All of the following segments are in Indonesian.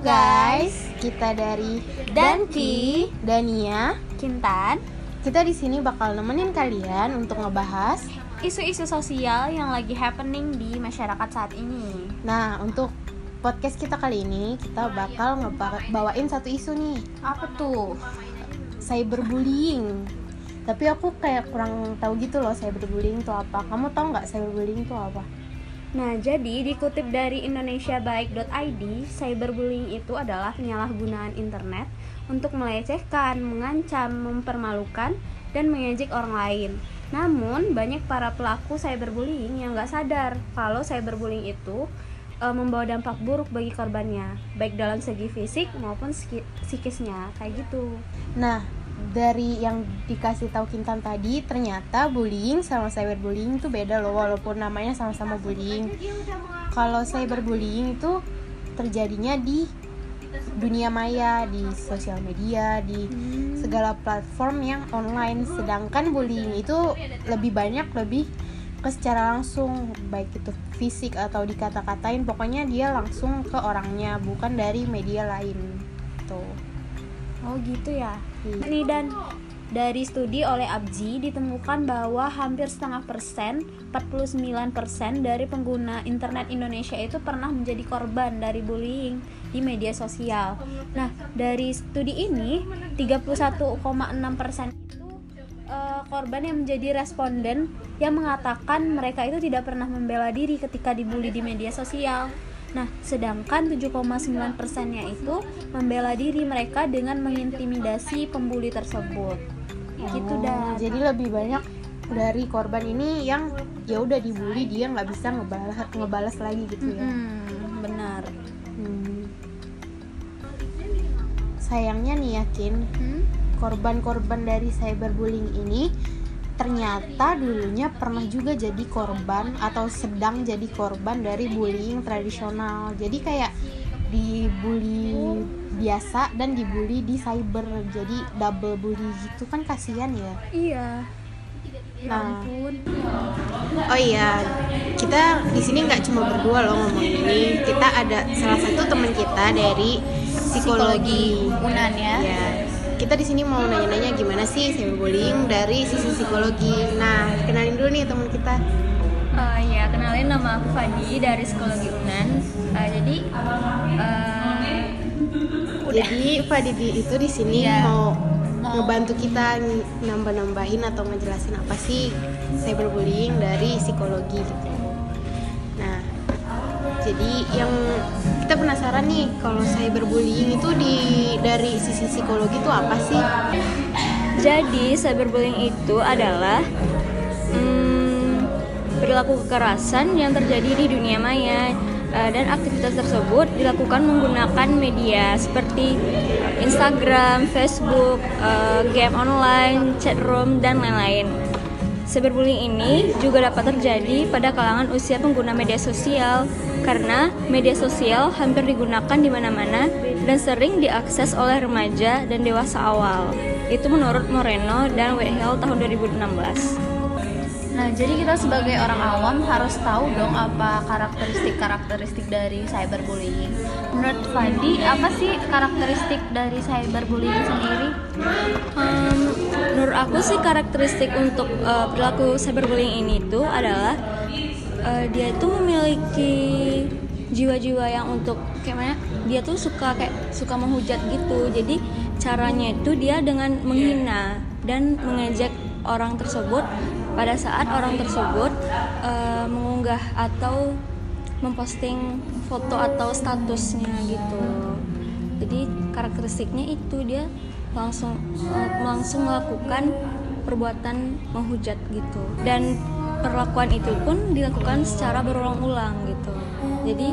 guys, kita dari Danki, Dania. Kintan, Kita di sini bakal nemenin kalian untuk ngebahas. isu-isu sosial yang lagi happening di masyarakat saat ini. Nah, untuk podcast kita kali ini kita bakal ngebawain satu isu nih, Apa tuh? cyberbullying. Tapi aku kayak kurang tahu gitu loh cyberbullying itu apa. Kamu tahu nggak cyberbullying itu apa? Nah, jadi dikutip dari indonesiabaik.id, cyberbullying itu adalah penyalahgunaan internet untuk melecehkan, mengancam, mempermalukan, dan mengejek orang lain. Namun, banyak para pelaku cyberbullying yang nggak sadar kalau cyberbullying itu e, membawa dampak buruk bagi korbannya, baik dalam segi fisik maupun psiki- psikisnya, kayak gitu. Nah, dari yang dikasih tahu Kintan tadi, ternyata bullying sama cyberbullying itu beda loh, walaupun namanya sama-sama bullying. Kalau cyberbullying itu terjadinya di dunia maya, di sosial media, di segala platform yang online. Sedangkan bullying itu lebih banyak lebih ke secara langsung, baik itu fisik atau dikata-katain, pokoknya dia langsung ke orangnya, bukan dari media lain. Tuh. Oh gitu ya. Nih dan dari studi oleh Abji ditemukan bahwa hampir setengah persen, 49 persen dari pengguna internet Indonesia itu pernah menjadi korban dari bullying di media sosial. Nah, dari studi ini 31,6 persen itu eh, korban yang menjadi responden yang mengatakan mereka itu tidak pernah membela diri ketika dibully di media sosial. Nah, sedangkan 7,9 persennya itu membela diri mereka dengan mengintimidasi pembuli tersebut. Gitu Oh, dah. Jadi lebih banyak dari korban ini yang ya udah dibully dia nggak bisa ngebalas ngebalas lagi gitu ya. Mm-mm, benar. Hmm. Sayangnya nih yakin Hmm? korban-korban dari cyberbullying ini ternyata dulunya pernah juga jadi korban atau sedang jadi korban dari bullying tradisional. Jadi kayak dibully biasa dan dibully di cyber. Jadi double bully gitu kan kasihan ya. Iya. Ya Nah. Oh iya, kita di sini nggak cuma berdua loh ngomong ini. Kita ada salah satu teman kita dari psikologi. Unan ya. Ya, kita di sini mau nanya-nanya gimana sih cyberbullying dari sisi psikologi. Nah, kenalin dulu nih teman kita. Eh, ya, kenalin nama aku Fadi dari Psikologi Unan. Eh, jadi udah. Jadi Fadidi itu di sini Iya. mau Mau- ngebantu kita nambah-nambahin atau ngejelasin apa sih cyberbullying dari psikologi gitu. Nah, jadi yang penasaran nih kalau cyberbullying itu di dari sisi psikologi itu apa sih? Jadi cyberbullying itu adalah hmm, perilaku kekerasan yang terjadi di dunia maya eh, dan aktivitas tersebut dilakukan menggunakan media seperti Instagram, Facebook, eh, game online, chat room dan lain-lain. Cyberbullying ini juga dapat terjadi pada kalangan usia pengguna media sosial karena media sosial hampir digunakan di mana-mana dan sering diakses oleh remaja dan dewasa awal. Itu menurut Moreno dan Wehel tahun 2016. Nah, jadi kita sebagai orang awam harus tahu dong apa karakteristik-karakteristik dari cyberbullying. Menurut Fadi, apa sih karakteristik dari cyberbullying sendiri? Hmm, menurut aku sih karakteristik untuk eh, perilaku cyberbullying ini tuh adalah eh, dia itu memiliki jiwa-jiwa yang untuk kayak mana dia tuh suka kayak suka menghujat gitu. Jadi caranya itu dia dengan menghina dan mengejek orang tersebut. Pada saat orang tersebut eh, mengunggah atau memposting foto atau statusnya gitu. Jadi karakteristiknya itu dia langsung eh, langsung melakukan perbuatan menghujat gitu. Dan perlakuan itu pun dilakukan secara berulang-ulang gitu jadi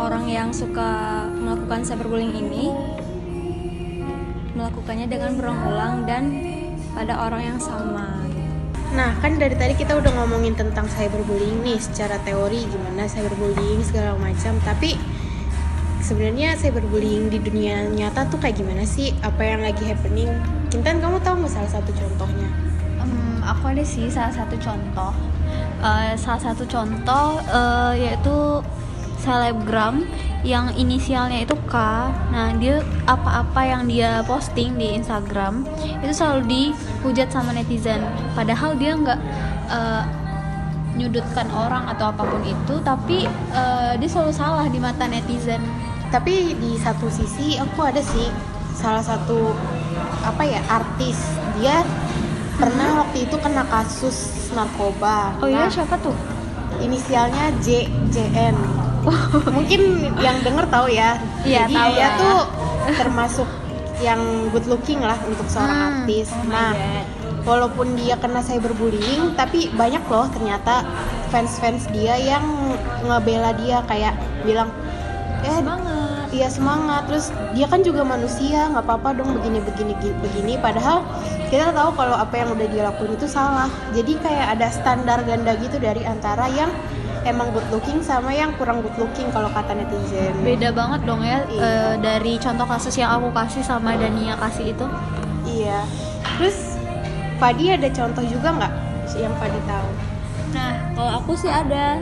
orang yang suka melakukan cyberbullying ini melakukannya dengan berulang-ulang dan pada orang yang sama Nah, kan dari tadi kita udah ngomongin tentang cyberbullying nih secara teori gimana cyberbullying segala macam, tapi sebenarnya cyberbullying di dunia nyata tuh kayak gimana sih? Apa yang lagi happening? Kintan kamu tahu nggak salah satu contohnya? Em, aku ada sih salah satu contoh. Eh, salah satu contoh eh, yaitu selebgram yang inisialnya itu K. Nah, dia apa-apa yang dia posting di Instagram itu selalu dihujat sama netizen. Padahal dia nggak uh, nyudutkan orang atau apa pun itu, tapi uh, dia selalu salah di mata netizen. Tapi di satu sisi aku ada sih salah satu apa ya artis dia pernah waktu itu kena kasus narkoba. Oh iya, siapa tuh? Inisialnya J JN. Mungkin yang denger tahu ya. Iya, tahu dia lah. tuh termasuk yang good looking lah untuk seorang Hmm, artis. oh nah, walaupun dia kena cyberbullying, tapi banyak loh ternyata fans-fans dia yang ngebela dia kayak bilang eh Semangat. Iya semangat. Terus dia kan juga manusia, nggak apa-apa dong begini begini gi- begini. Padahal kita tahu kalau apa yang udah dia lakuin itu salah. Jadi kayak ada standar ganda gitu dari antara yang emang good looking sama yang kurang good looking kalau kata netizen. Beda banget dong ya Iya. eh, dari contoh kasus yang aku kasih sama Dania kasih itu. Iya. Terus Padi ada contoh juga nggak yang Padi tahu? Nah, kalau aku sih ada.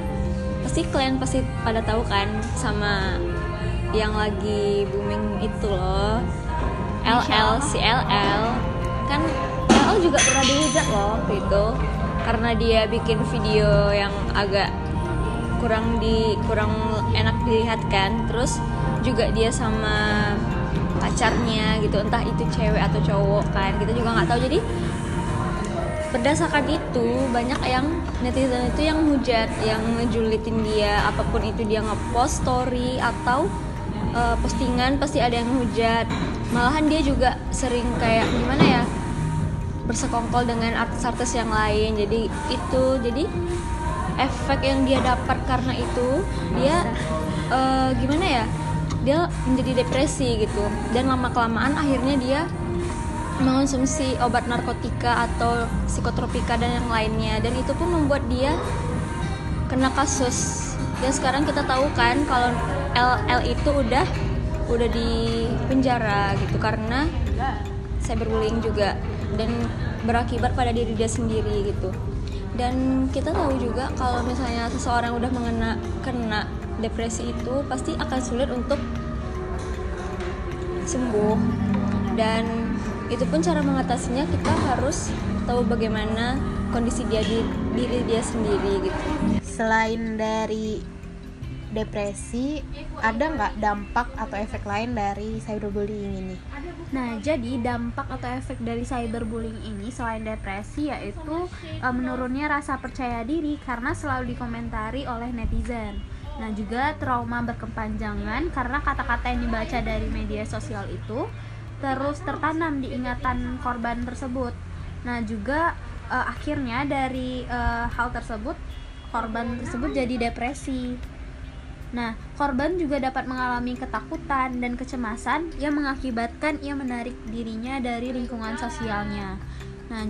Pasti kalian pasti pada tahu kan sama yang lagi booming itu loh. LL si LL. Kan LL juga pernah dihujat loh waktu itu. Karena dia bikin video yang agak kurang di kurang enak dilihat kan. Terus juga dia sama pacarnya gitu entah itu cewek atau cowok kan kita juga nggak tahu. Jadi berdasarkan itu banyak yang netizen itu yang hujat yang ngejulitin dia. Apa pun itu dia ngepost story atau uh, postingan pasti ada yang hujat malahan dia juga sering kayak gimana ya bersekongkol dengan artis-artis yang lain. Jadi itu jadi efek yang dia dapat karena itu dia uh, gimana ya dia menjadi depresi gitu. Dan lama kelamaan akhirnya dia mengonsumsi obat narkotika atau psikotropika dan yang lainnya. Dan itu pun membuat dia kena kasus. Dan sekarang kita tahu kan kalau LL itu udah udah di penjara gitu karena cyberbullying juga dan berakibat pada diri dia sendiri gitu. Dan kita tahu juga kalau misalnya seseorang udah mengena kena depresi itu pasti akan sulit untuk sembuh. Dan itu pun cara mengatasinya kita harus tahu bagaimana kondisi dia di diri dia sendiri gitu. Selain dari depresi, ada nggak dampak atau efek lain dari cyberbullying ini? Nah, jadi dampak atau efek dari cyberbullying ini selain depresi yaitu eh, menurunnya rasa percaya diri karena selalu dikomentari oleh netizen. Nah, juga trauma berkepanjangan karena kata-kata yang dibaca dari media sosial itu terus tertanam di ingatan korban tersebut. Nah, juga eh, akhirnya dari eh, hal tersebut korban tersebut jadi depresi. Nah, korban juga dapat mengalami ketakutan dan kecemasan yang mengakibatkan ia menarik dirinya dari lingkungan sosialnya. Nah,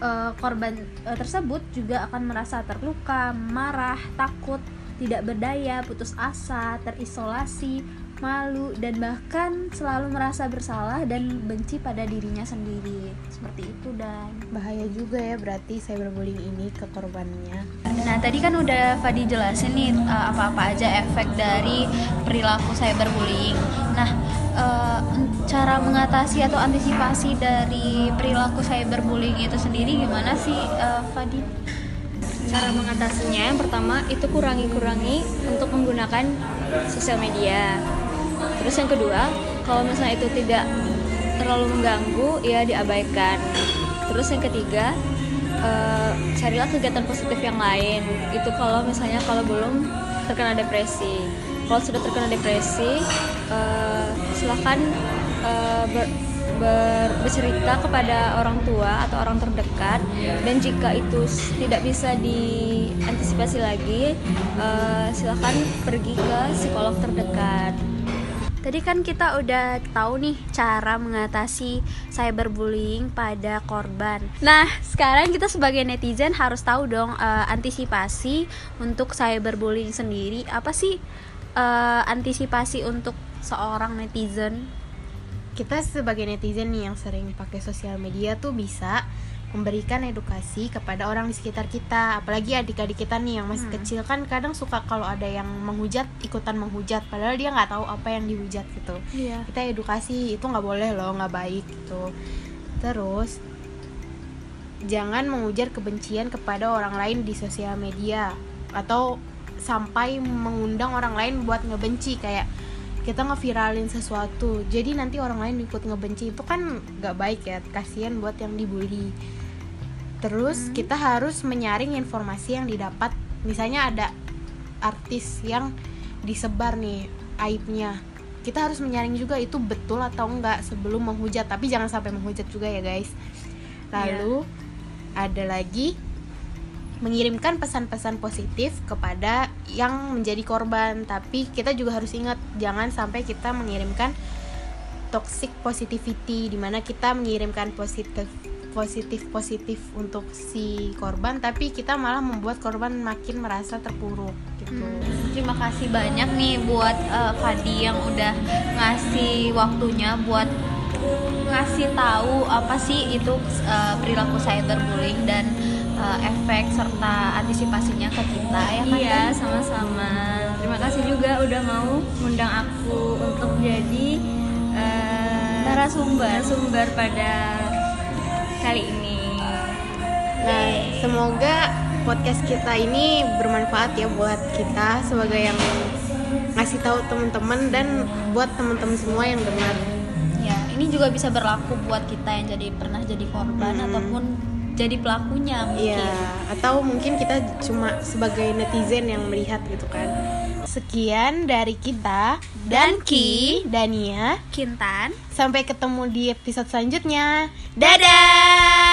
eh, korban eh, tersebut juga akan merasa terluka, marah, takut, tidak berdaya, putus asa, terisolasi, malu, dan bahkan selalu merasa bersalah dan benci pada dirinya sendiri. Seperti itu dan Bahaya juga ya berarti cyberbullying ini ke korbannya. Nah, tadi kan udah Fadi jelasin nih uh, apa-apa aja efek dari perilaku cyberbullying. Nah, uh, cara mengatasi atau antisipasi dari perilaku cyberbullying itu sendiri gimana sih, uh, Fadi? cara mengatasinya yang pertama itu kurangi-kurangi untuk menggunakan sosial media terus yang kedua kalau misalnya itu tidak terlalu mengganggu ya diabaikan. Terus yang ketiga eh, carilah kegiatan positif yang lain. Itu kalau misalnya kalau belum terkena depresi. Kalau sudah terkena depresi eh, silahkan eh, ber- ber- bercerita kepada orang tua atau orang terdekat. Dan jika itu tidak bisa diantisipasi lagi eh, silahkan pergi ke psikolog terdekat Tadi kan kita udah tahu nih cara mengatasi cyberbullying pada korban. Nah, sekarang kita sebagai netizen harus tahu dong eh, antisipasi untuk cyberbullying sendiri. Apa sih eh, antisipasi untuk seorang netizen? Kita sebagai netizen nih yang sering pakai sosial media tuh bisa memberikan edukasi kepada orang di sekitar kita apalagi adik-adik kita nih yang masih Hmm. kecil kan kadang suka kalau ada yang menghujat ikutan menghujat padahal dia nggak tahu apa yang dihujat gitu Iya. kita edukasi itu nggak boleh loh nggak baik gitu terus jangan mengujar kebencian kepada orang lain di sosial media atau sampai mengundang orang lain buat ngebenci kayak kita ngeviralin sesuatu jadi nanti orang lain ikut ngebenci itu kan nggak baik ya kasihan buat yang dibully terus kita harus menyaring informasi yang didapat. Misalnya ada artis yang disebar nih aibnya. Kita harus menyaring juga itu betul atau enggak sebelum menghujat. Tapi jangan sampai menghujat juga ya guys. Lalu ada lagi mengirimkan pesan-pesan positif kepada yang menjadi korban. Tapi kita juga harus ingat jangan sampai kita mengirimkan toxic positivity di mana kita mengirimkan positif positif positif untuk si korban tapi kita malah membuat korban makin merasa terpuruk gitu Terima kasih banyak nih buat eh, Fadi yang udah ngasih waktunya buat ngasih tahu apa sih itu eh, perilaku cyberbullying dan eh, efek serta antisipasinya ke kita ya kan? Iya, sama-sama. Terima kasih juga udah mau ngundang aku untuk jadi eh, Narasumber. narasumber pada kali ini. Nah, semoga podcast kita ini bermanfaat ya buat kita sebagai yang ngasih tahu teman-teman dan buat teman-teman semua yang dengar. Ya, ini juga bisa berlaku buat kita yang jadi pernah jadi korban Hmm. ataupun jadi pelakunya mungkin. Iya, atau mungkin kita cuma sebagai netizen yang melihat gitu kan. Sekian dari kita dan Ki, Dania. Kintan. Sampai ketemu di episode selanjutnya. Dadah.